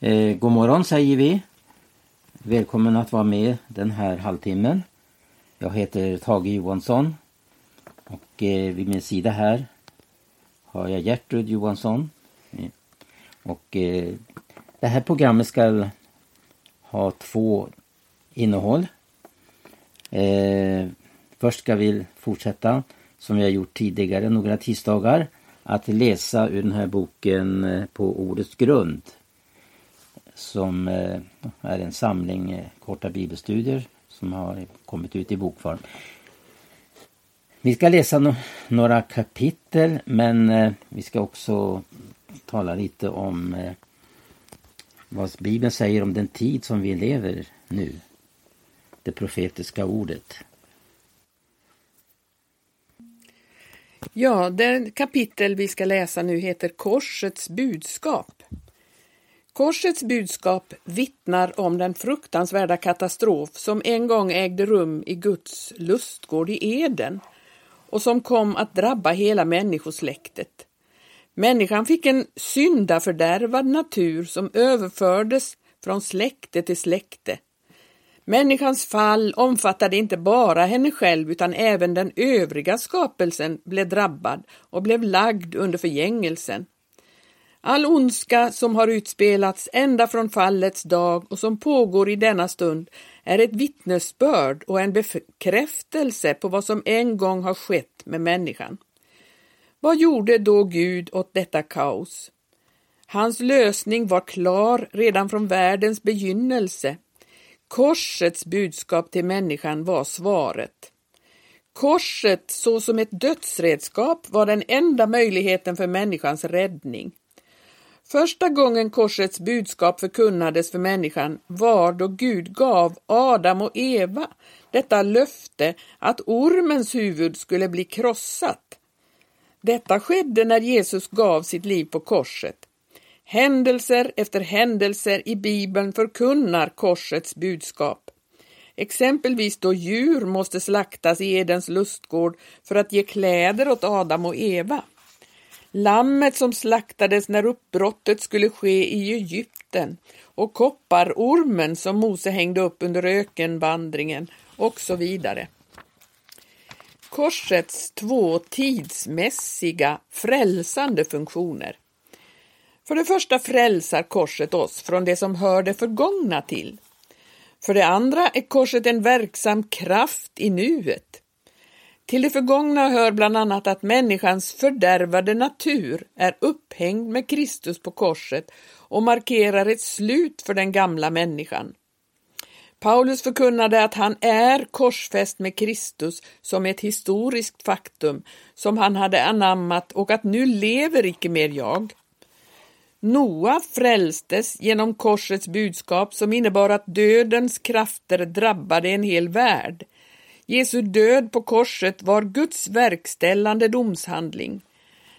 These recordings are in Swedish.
Eh, god morgon säger vi. Välkommen att vara med den här halvtimmen. Jag heter Tage Johansson och eh, vid min sida här har jag Gertrud Johansson. Eh, och eh, det här programmet ska ha två innehåll. Eh, först ska vi fortsätta som vi har gjort tidigare några tisdagar att läsa ur den här boken eh, På ordets grund som eh, är en samling eh, korta bibelstudier som har kommit ut i bokform. Vi ska läsa no några kapitel men eh, vi ska också tala lite om vad Bibeln säger om den tid som vi lever nu. Det profetiska ordet. Ja, det kapitel vi ska läsa nu heter Korsets budskap. Korsets budskap vittnar om den fruktansvärda katastrof som en gång ägde rum i Guds lustgård i Eden och som kom att drabba hela människosläktet. Människan fick en syndafördärvad natur som överfördes från släkte till släkte. Människans fall omfattade inte bara henne själv utan även den övriga skapelsen blev drabbad och blev lagd under förgängelsen. All ondska som har utspelats ända från fallets dag och som pågår i denna stund är ett vittnesbörd och en bekräftelse på vad som en gång har skett med människan. Vad gjorde då Gud åt detta kaos? Hans lösning var klar redan från världens begynnelse. Korsets budskap till människan var svaret. Korset såsom ett dödsredskap var den enda möjligheten för människans räddning. Första gången korsets budskap förkunnades för människan var då Gud gav Adam och Eva detta löfte att ormens huvud skulle bli krossat. Detta skedde när Jesus gav sitt liv på korset. Händelser efter händelser i Bibeln förkunnar korsets budskap. Exempelvis då djur måste slaktas i Edens lustgård för att ge kläder åt Adam och Eva. Lammet som slaktades när uppbrottet skulle ske i Egypten och kopparormen som Mose hängde upp under ökenvandringen och så vidare. Korsets två tidsmässiga frälsande funktioner. För det första frälsar korset oss från det som hör det förgångna till. För det andra är korset en verksam kraft i nuet. Till det förgångna hör bland annat att människans fördärvade natur är upphängd med Kristus på korset och markerar ett slut för den gamla människan. Paulus förkunnade att han är korsfäst med Kristus som ett historiskt faktum som han hade anammat och att nu lever icke mer jag. Noa frälstes genom korsets budskap som innebar att dödens krafter drabbade en hel värld. Jesu död på korset var Guds verkställande domshandling.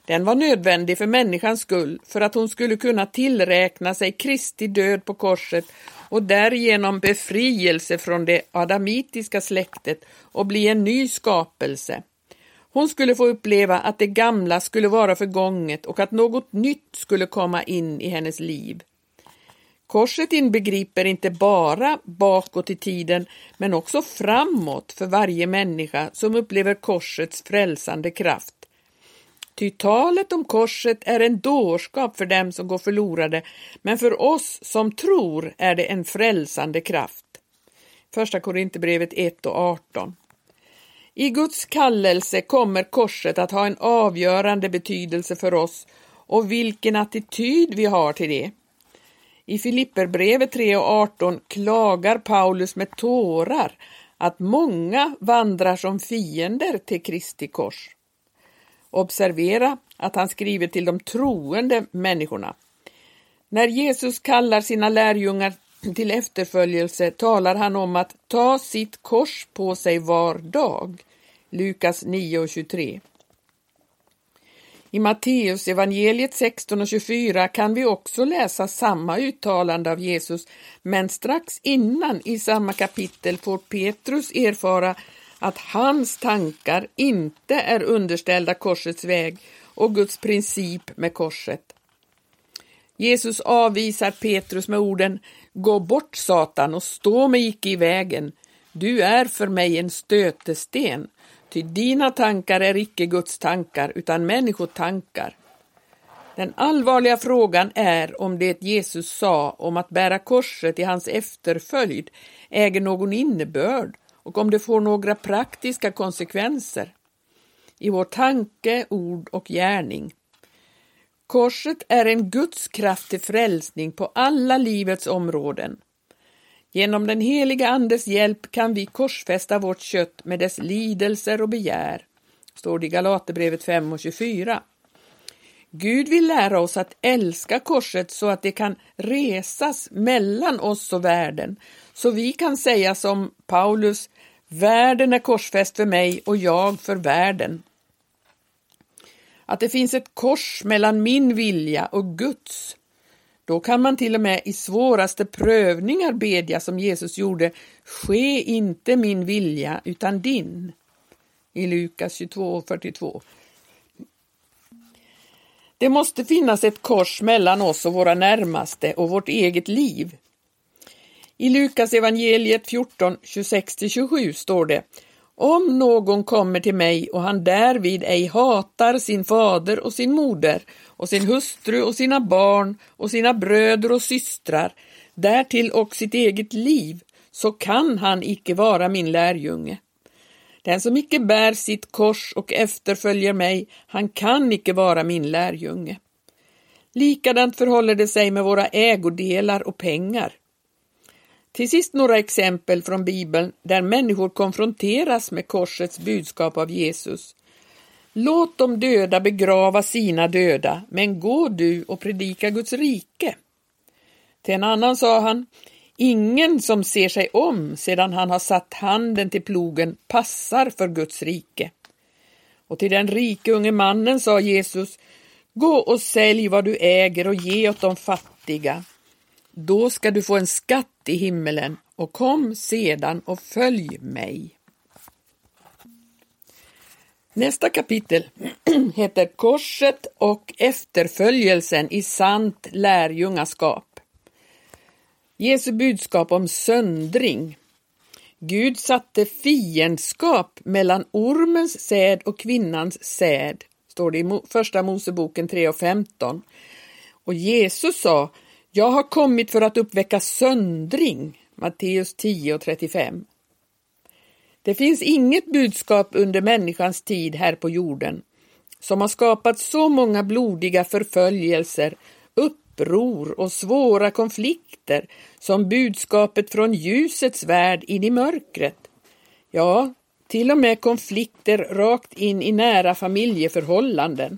Den var nödvändig för människans skull, för att hon skulle kunna tillräkna sig Kristi död på korset och därigenom befrielse från det adamitiska släktet och bli en ny skapelse. Hon skulle få uppleva att det gamla skulle vara förgånget och att något nytt skulle komma in i hennes liv. Korset inbegriper inte bara bakåt i tiden men också framåt för varje människa som upplever korsets frälsande kraft. Ty talet om korset är en dårskap för dem som går förlorade, men för oss som tror är det en frälsande kraft. Första Korinthierbrevet 1 och 18. I Guds kallelse kommer korset att ha en avgörande betydelse för oss och vilken attityd vi har till det. I Filipperbrevet 3 och 18 klagar Paulus med tårar att många vandrar som fiender till Kristi kors. Observera att han skriver till de troende människorna. När Jesus kallar sina lärjungar till efterföljelse talar han om att ta sitt kors på sig var dag. Lukas 9 och 23. I Matteus evangeliet 16 och 24 kan vi också läsa samma uttalande av Jesus, men strax innan i samma kapitel får Petrus erfara att hans tankar inte är underställda korsets väg och Guds princip med korset. Jesus avvisar Petrus med orden Gå bort Satan och stå mig icke i vägen. Du är för mig en stötesten, ty dina tankar är icke Guds tankar utan människotankar. Den allvarliga frågan är om det Jesus sa om att bära korset i hans efterföljd äger någon innebörd och om det får några praktiska konsekvenser i vår tanke, ord och gärning. Korset är en Guds kraft till frälsning på alla livets områden. Genom den heliga Andes hjälp kan vi korsfästa vårt kött med dess lidelser och begär, står det i Galaterbrevet 5 och 24. Gud vill lära oss att älska korset så att det kan resas mellan oss och världen, så vi kan säga som Paulus, världen är korsfäst för mig och jag för världen. Att det finns ett kors mellan min vilja och Guds. Då kan man till och med i svåraste prövningar bedja som Jesus gjorde, ske inte min vilja utan din. I Lukas 22.42. Det måste finnas ett kors mellan oss och våra närmaste och vårt eget liv. I Lukas evangeliet 14, 26-27 står det om någon kommer till mig och han därvid ej hatar sin fader och sin moder och sin hustru och sina barn och sina bröder och systrar, därtill och sitt eget liv, så kan han icke vara min lärjunge. Den som icke bär sitt kors och efterföljer mig, han kan icke vara min lärjunge. Likadant förhåller det sig med våra ägodelar och pengar. Till sist några exempel från Bibeln där människor konfronteras med korsets budskap av Jesus. Låt de döda begrava sina döda, men gå du och predika Guds rike. Till en annan sa han, Ingen som ser sig om sedan han har satt handen till plogen passar för Guds rike. Och till den rike unge mannen sa Jesus, gå och sälj vad du äger och ge åt de fattiga. Då ska du få en skatt i himmelen och kom sedan och följ mig. Nästa kapitel heter Korset och efterföljelsen i sant lärjungaskap. Jesu budskap om söndring. Gud satte fiendskap mellan ormens säd och kvinnans säd, står det i Första Moseboken 3 och 15. Och Jesus sa, jag har kommit för att uppväcka söndring, Matteus 10 och 35. Det finns inget budskap under människans tid här på jorden som har skapat så många blodiga förföljelser, uppror och svåra konflikter som budskapet från ljusets värld in i mörkret. Ja, till och med konflikter rakt in i nära familjeförhållanden.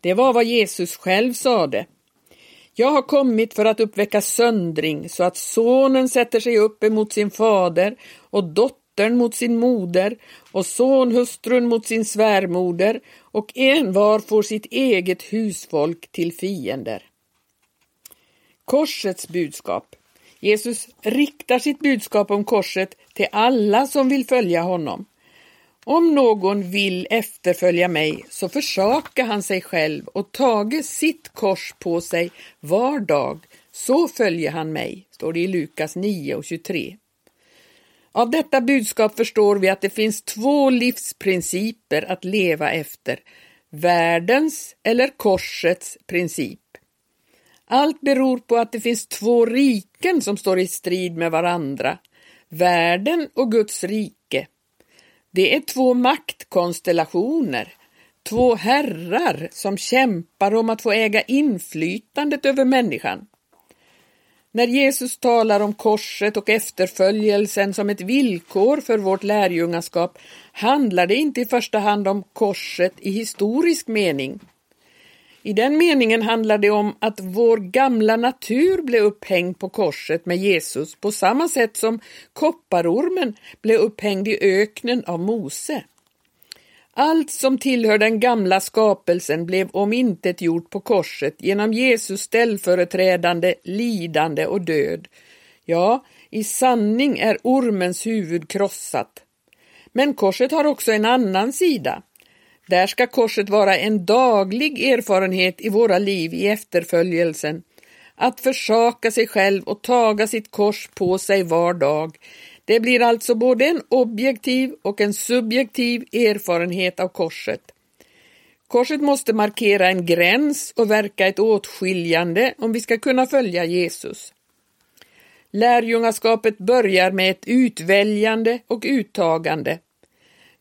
Det var vad Jesus själv sade. Jag har kommit för att uppväcka söndring så att sonen sätter sig upp emot sin fader och dottern mot sin moder och sonhustrun mot sin svärmoder och envar får sitt eget husfolk till fiender. Korsets budskap. Jesus riktar sitt budskap om korset till alla som vill följa honom. Om någon vill efterfölja mig så försakar han sig själv och tage sitt kors på sig var dag, så följer han mig, står det i Lukas 9 och 23. Av detta budskap förstår vi att det finns två livsprinciper att leva efter, världens eller korsets princip. Allt beror på att det finns två riken som står i strid med varandra, världen och Guds rike. Det är två maktkonstellationer, två herrar som kämpar om att få äga inflytandet över människan. När Jesus talar om korset och efterföljelsen som ett villkor för vårt lärjungaskap handlar det inte i första hand om korset i historisk mening. I den meningen handlar det om att vår gamla natur blev upphängd på korset med Jesus på samma sätt som kopparormen blev upphängd i öknen av Mose. Allt som tillhör den gamla skapelsen blev omintetgjort på korset genom Jesus ställföreträdande, lidande och död. Ja, i sanning är ormens huvud krossat. Men korset har också en annan sida. Där ska korset vara en daglig erfarenhet i våra liv i efterföljelsen. att försaka sig själv och taga sitt kors på sig var dag. Det blir alltså både en objektiv och en subjektiv erfarenhet av korset. Korset måste markera en gräns och verka ett åtskiljande om vi ska kunna följa Jesus. Lärjungaskapet börjar med ett utväljande och uttagande.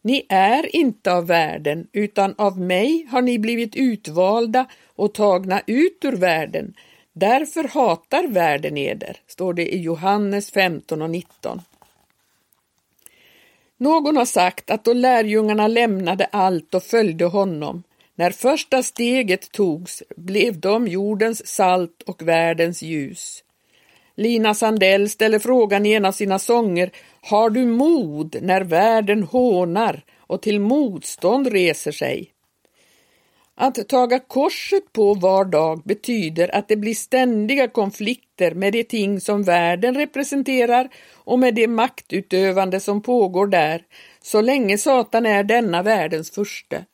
Ni är inte av världen, utan av mig har ni blivit utvalda och tagna ut ur världen. Därför hatar världen eder, står det i Johannes 15 och 19. Någon har sagt att då lärjungarna lämnade allt och följde honom, när första steget togs, blev de jordens salt och världens ljus. Lina Sandell ställer frågan i en av sina sånger Har du mod när världen hånar och till motstånd reser sig? Att taga korset på var dag betyder att det blir ständiga konflikter med de ting som världen representerar och med det maktutövande som pågår där, så länge Satan är denna världens furste.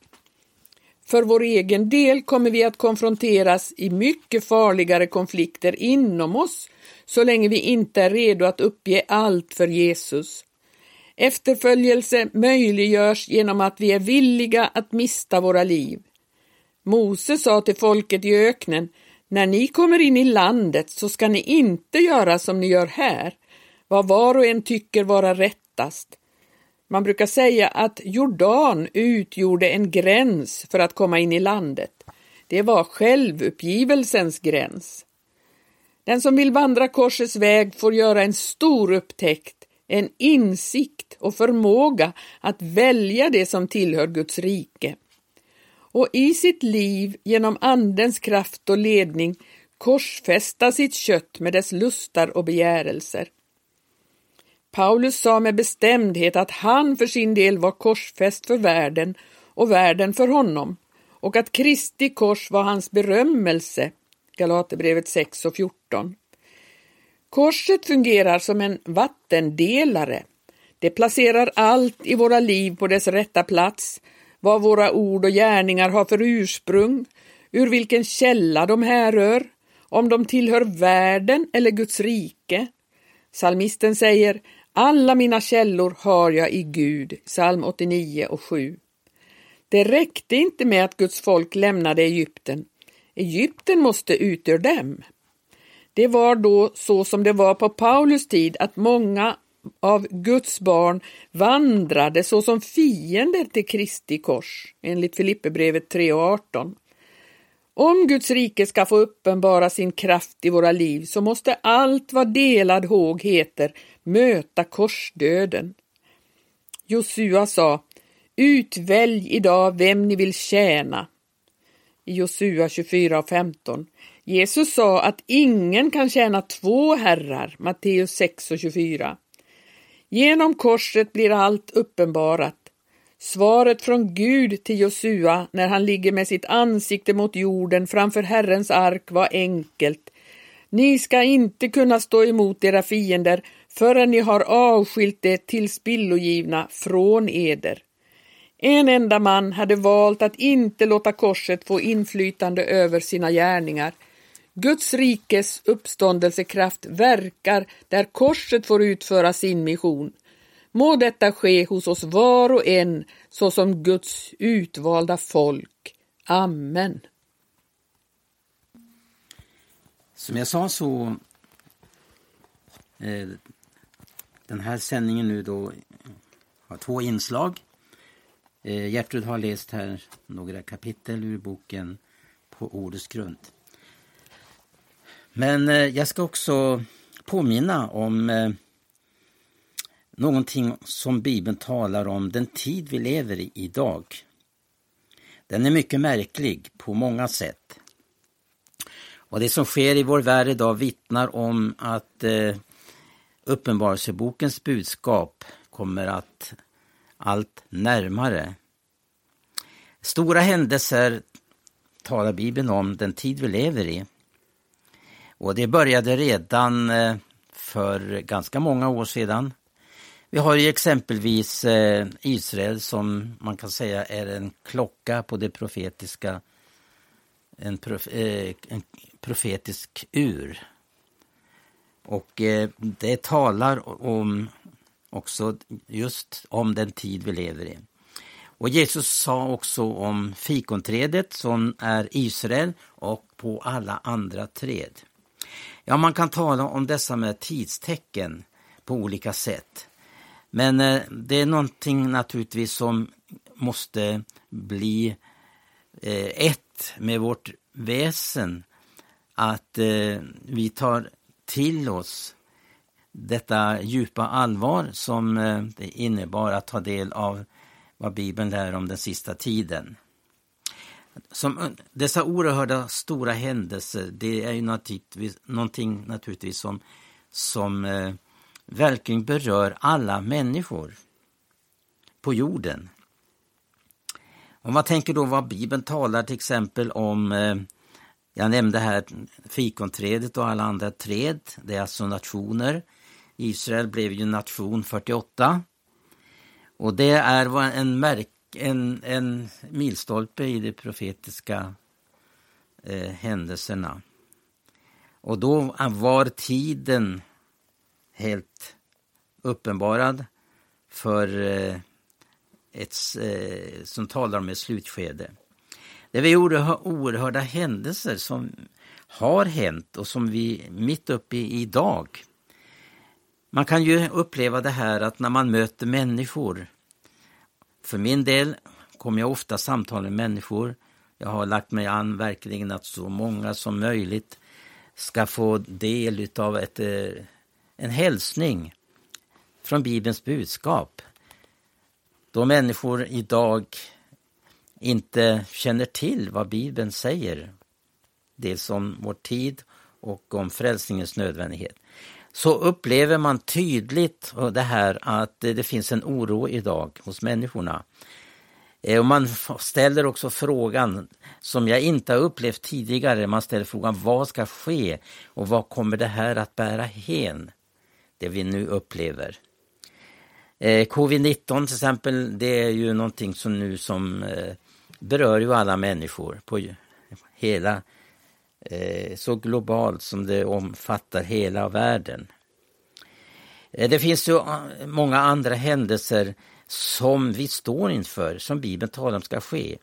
För vår egen del kommer vi att konfronteras i mycket farligare konflikter inom oss så länge vi inte är redo att uppge allt för Jesus. Efterföljelse möjliggörs genom att vi är villiga att mista våra liv. Mose sa till folket i öknen, när ni kommer in i landet så ska ni inte göra som ni gör här, vad var och en tycker vara rättast. Man brukar säga att Jordan utgjorde en gräns för att komma in i landet. Det var självuppgivelsens gräns. Den som vill vandra korsets väg får göra en stor upptäckt, en insikt och förmåga att välja det som tillhör Guds rike. Och i sitt liv genom Andens kraft och ledning korsfästa sitt kött med dess lustar och begärelser. Paulus sa med bestämdhet att han för sin del var korsfäst för världen och världen för honom och att Kristi kors var hans berömmelse Galaterbrevet 6 och 14. Korset fungerar som en vattendelare. Det placerar allt i våra liv på dess rätta plats, vad våra ord och gärningar har för ursprung, ur vilken källa de härrör, om de tillhör världen eller Guds rike. Salmisten säger alla mina källor har jag i Gud, psalm 89 och 7. Det räckte inte med att Guds folk lämnade Egypten. Egypten måste ut ur dem. Det var då så som det var på Paulus tid att många av Guds barn vandrade såsom fiender till Kristi kors, enligt Filipperbrevet 3 och 18. Om Guds rike ska få uppenbara sin kraft i våra liv så måste allt vad delad håg heter möta korsdöden. Josua sa, utvälj idag vem ni vill tjäna i Josua 24 och 15. Jesus sa att ingen kan tjäna två herrar, Matteus 6 och 24. Genom korset blir allt uppenbarat. Svaret från Gud till Josua när han ligger med sitt ansikte mot jorden framför Herrens ark var enkelt. Ni ska inte kunna stå emot era fiender förrän ni har avskilt det tillspillogivna från eder. En enda man hade valt att inte låta korset få inflytande över sina gärningar. Guds rikes uppståndelsekraft verkar där korset får utföra sin mission. Må detta ske hos oss var och en såsom Guds utvalda folk. Amen. Som jag sa så eh, den här sändningen nu då har två inslag. Eh, Gertrud har läst här några kapitel ur boken På ordets grund. Men eh, jag ska också påminna om eh, någonting som Bibeln talar om, den tid vi lever i idag. Den är mycket märklig på många sätt. Och det som sker i vår värld idag vittnar om att eh, Uppenbarelsebokens budskap kommer att allt närmare. Stora händelser talar Bibeln om den tid vi lever i. Och det började redan eh, för ganska många år sedan. Vi har ju exempelvis eh, Israel som man kan säga är en klocka på det profetiska, en, prof, eh, en profetisk ur. Och det talar om också just om den tid vi lever i. Och Jesus sa också om fikonträdet som är Israel och på alla andra träd. Ja, man kan tala om dessa med tidstecken på olika sätt. Men eh, det är någonting naturligtvis som måste bli eh, ett med vårt väsen. Att eh, vi tar till oss detta djupa allvar som eh, det innebar att ta del av vad Bibeln lär om den sista tiden. Som, eh, dessa oerhörda stora händelser, det är ju naturligtvis, någonting naturligtvis som, som eh, verkligen berör alla människor på jorden. Om man tänker då vad Bibeln talar till exempel om eh, jag nämnde här fikonträdet och alla andra träd. Det är alltså nationer. Israel blev ju nation 48. Och det är en, märk, en, en milstolpe i de profetiska eh, händelserna. Och då var tiden helt uppenbarad för eh, ett, eh, som talar om ett slutskede. Det är oerhörda händelser som har hänt och som vi mitt uppe i idag. Man kan ju uppleva det här att när man möter människor. För min del kommer jag ofta samtal med människor. Jag har lagt mig an verkligen att så många som möjligt ska få del av ett, eh, en hälsning från Bibelns budskap. Då människor idag inte känner till vad Bibeln säger, dels om vår tid och om frälsningens nödvändighet, så upplever man tydligt det här att det finns en oro idag hos människorna. Eh, och man ställer också frågan, som jag inte har upplevt tidigare, man ställer frågan vad ska ske och vad kommer det här att bära hen? Det vi nu upplever. Eh, Covid-19 till exempel, det är ju någonting som nu som eh, berör ju alla människor på hela, Eh, så globalt som det omfattar hela världen. Eh, det finns ju eh, många andra händelser som vi står inför, som Bibeln talar om ska ske.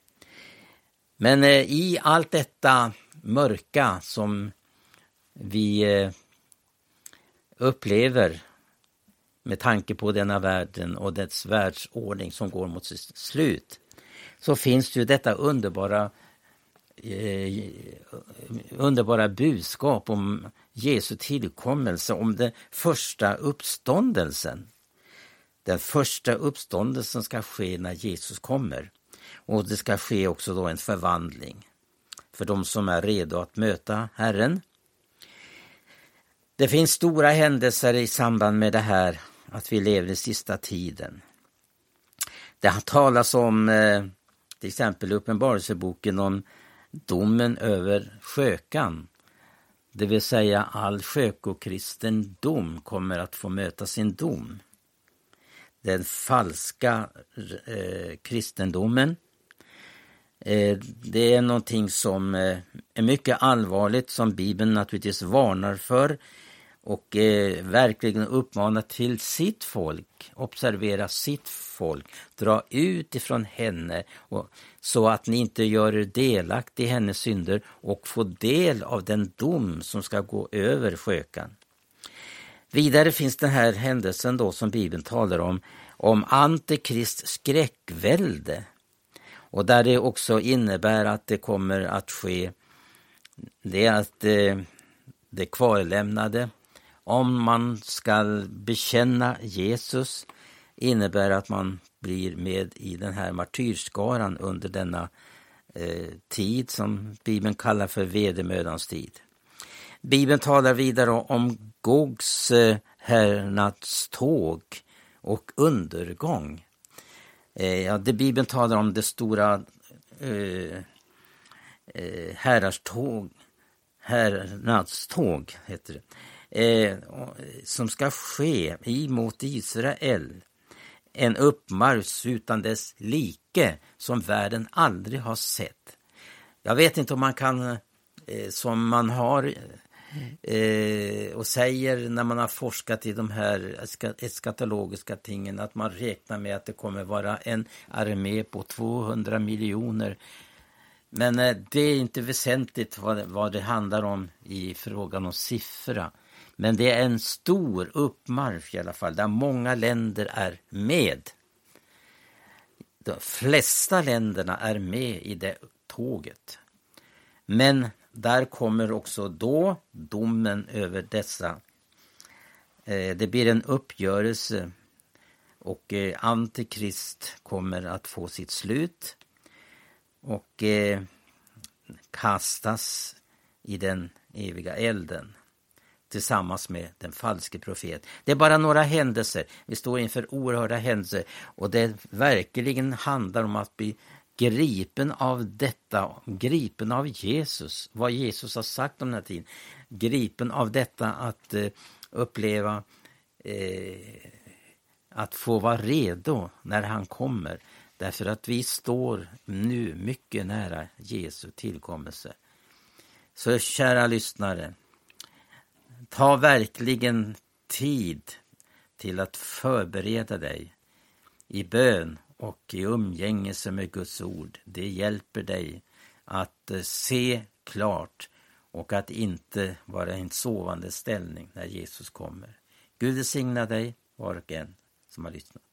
Men i allt detta mörka som vi upplever med tanke på denna världen och dess världsordning som går mot sitt slut, så finns det ju detta underbara eh, underbara budskap om Jesu tillkommelse, om den första uppståndelsen. Den första uppståndelsen ska ske när Jesus kommer. Och det ska ske också då en förvandling för de som är redo att möta Herren. Det finns stora händelser i samband med det här att vi lever i sista tiden. Det har talats om eh, till exempel i Uppenbarelseboken om domen över skökan. Det vill säga all skökokristen dom kommer att få möta sin dom. Den falska eh, kristendomen. Eh, det är någonting som eh, är mycket allvarligt som Bibeln naturligtvis varnar för och eh, verkligen uppmana till sitt folk, observera sitt folk, dra ut ifrån henne och, så att ni inte gör er delaktig i hennes synder och få del av den dom som ska gå över skökan. Vidare finns den här händelsen då som Bibeln talar om, om Antikrist skräckvälde. Och där det också innebär att det kommer att ske, det är att eh, det kvarlämnade om man ska bekänna Jesus innebär att man blir med i den här martyrskaran under denna eh, tid som Bibeln kallar för vedermödans tid. Bibeln talar vidare om Gogs eh, härnadståg och undergång. Eh, ja, det Bibeln talar om det stora eh, eh, herrarståg, härnadståg, heter det Eh, eh, som ska ske emot Israel. En uppmarsch utan dess like som världen aldrig har sett. Jag vet inte om man kan eh, som man har eh, och säger när man har forskat i de här eskatologiska tingen att man räknar med att det kommer vara en armé på 200 miljoner. Men eh, det är inte väsentligt vad, vad det handlar om i frågan om siffra. Men det är en stor uppmarsch i alla fall, där många länder är med. De flesta länderna är med i det tåget. Men där kommer också då domen över dessa. Eh, det blir en uppgörelse och eh, Antikrist kommer att få sitt slut och eh, kastas i den eviga elden tillsammans med den falske profeten. Det är bara några händelser. Vi står inför oerhörda händelser och det verkligen handlar om att bli gripen av detta, gripen av Jesus, vad Jesus har sagt om den här tiden. Gripen av detta att eh, uppleva eh, att få vara redo när han kommer. Därför att vi står nu mycket nära Jesu tillkommelse. Så kära lyssnare, ta verkligen tid till att förbereda dig i bön och i umgängelse med Guds ord. Det hjälper dig att eh, se klart och att inte vara i en sovande ställning när Jesus kommer. Gud välsigna dig, var och en som har lyssnat.